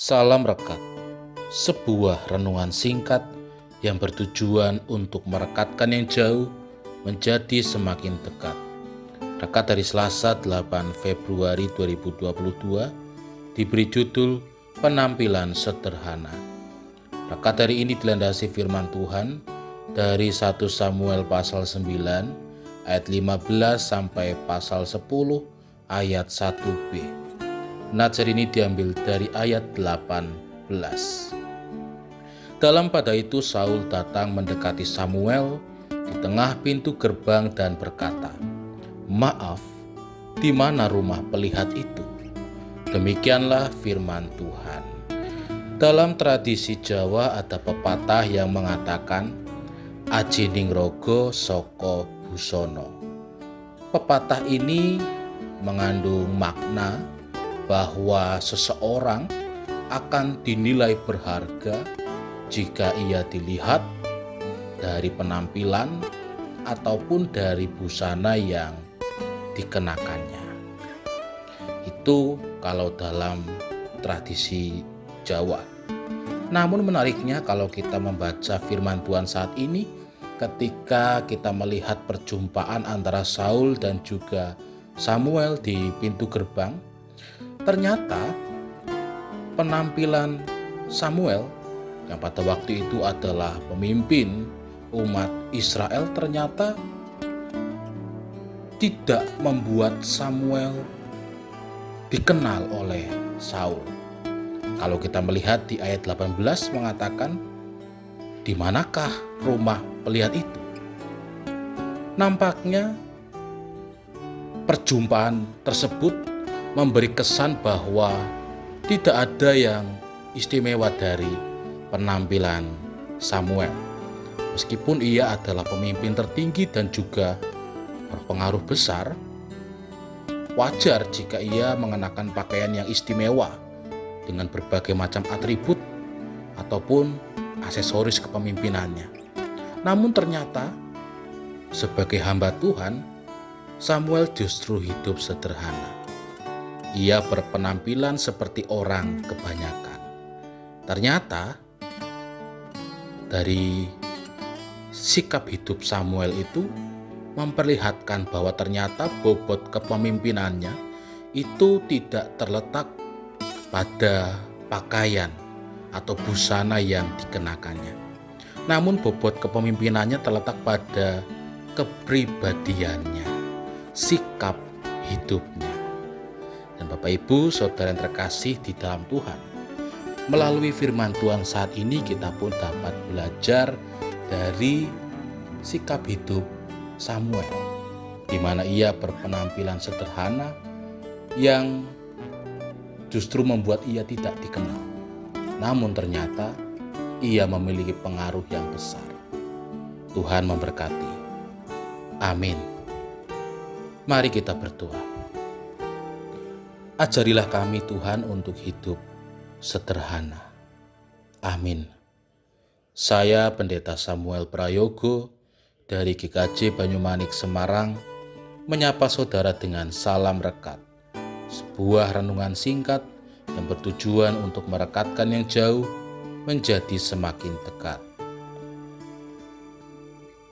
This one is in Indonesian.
Salam Rekat, sebuah renungan singkat yang bertujuan untuk merekatkan yang jauh menjadi semakin dekat. Rekat dari Selasa 8 Februari 2022 diberi judul Penampilan Sederhana. Rekat dari ini dilandasi firman Tuhan dari 1 Samuel pasal 9 ayat 15 sampai pasal 10 ayat 1b. Najar ini diambil dari ayat 18. Dalam pada itu Saul datang mendekati Samuel di tengah pintu gerbang dan berkata, "Maaf, di mana rumah pelihat itu?" Demikianlah firman Tuhan. Dalam tradisi Jawa ada pepatah yang mengatakan Aji Ningrogo Soko Busono. Pepatah ini mengandung makna bahwa seseorang akan dinilai berharga jika ia dilihat dari penampilan ataupun dari busana yang dikenakannya. Itu kalau dalam tradisi Jawa. Namun menariknya kalau kita membaca firman Tuhan saat ini ketika kita melihat perjumpaan antara Saul dan juga Samuel di pintu gerbang Ternyata penampilan Samuel yang pada waktu itu adalah pemimpin umat Israel ternyata tidak membuat Samuel dikenal oleh Saul. Kalau kita melihat di ayat 18 mengatakan di manakah rumah pelihat itu? Nampaknya perjumpaan tersebut memberi kesan bahwa tidak ada yang istimewa dari penampilan Samuel. Meskipun ia adalah pemimpin tertinggi dan juga berpengaruh besar, wajar jika ia mengenakan pakaian yang istimewa dengan berbagai macam atribut ataupun aksesoris kepemimpinannya. Namun ternyata sebagai hamba Tuhan, Samuel justru hidup sederhana ia berpenampilan seperti orang kebanyakan. Ternyata dari sikap hidup Samuel itu memperlihatkan bahwa ternyata bobot kepemimpinannya itu tidak terletak pada pakaian atau busana yang dikenakannya. Namun bobot kepemimpinannya terletak pada kepribadiannya, sikap hidupnya. Dan Bapak Ibu, saudara yang terkasih di dalam Tuhan, melalui firman Tuhan saat ini kita pun dapat belajar dari sikap hidup Samuel, di mana ia berpenampilan sederhana yang justru membuat ia tidak dikenal. Namun ternyata ia memiliki pengaruh yang besar. Tuhan memberkati. Amin. Mari kita berdoa. Ajarilah kami Tuhan untuk hidup sederhana. Amin. Saya Pendeta Samuel Prayogo dari GKJ Banyumanik Semarang menyapa saudara dengan salam rekat. Sebuah renungan singkat yang bertujuan untuk merekatkan yang jauh menjadi semakin dekat.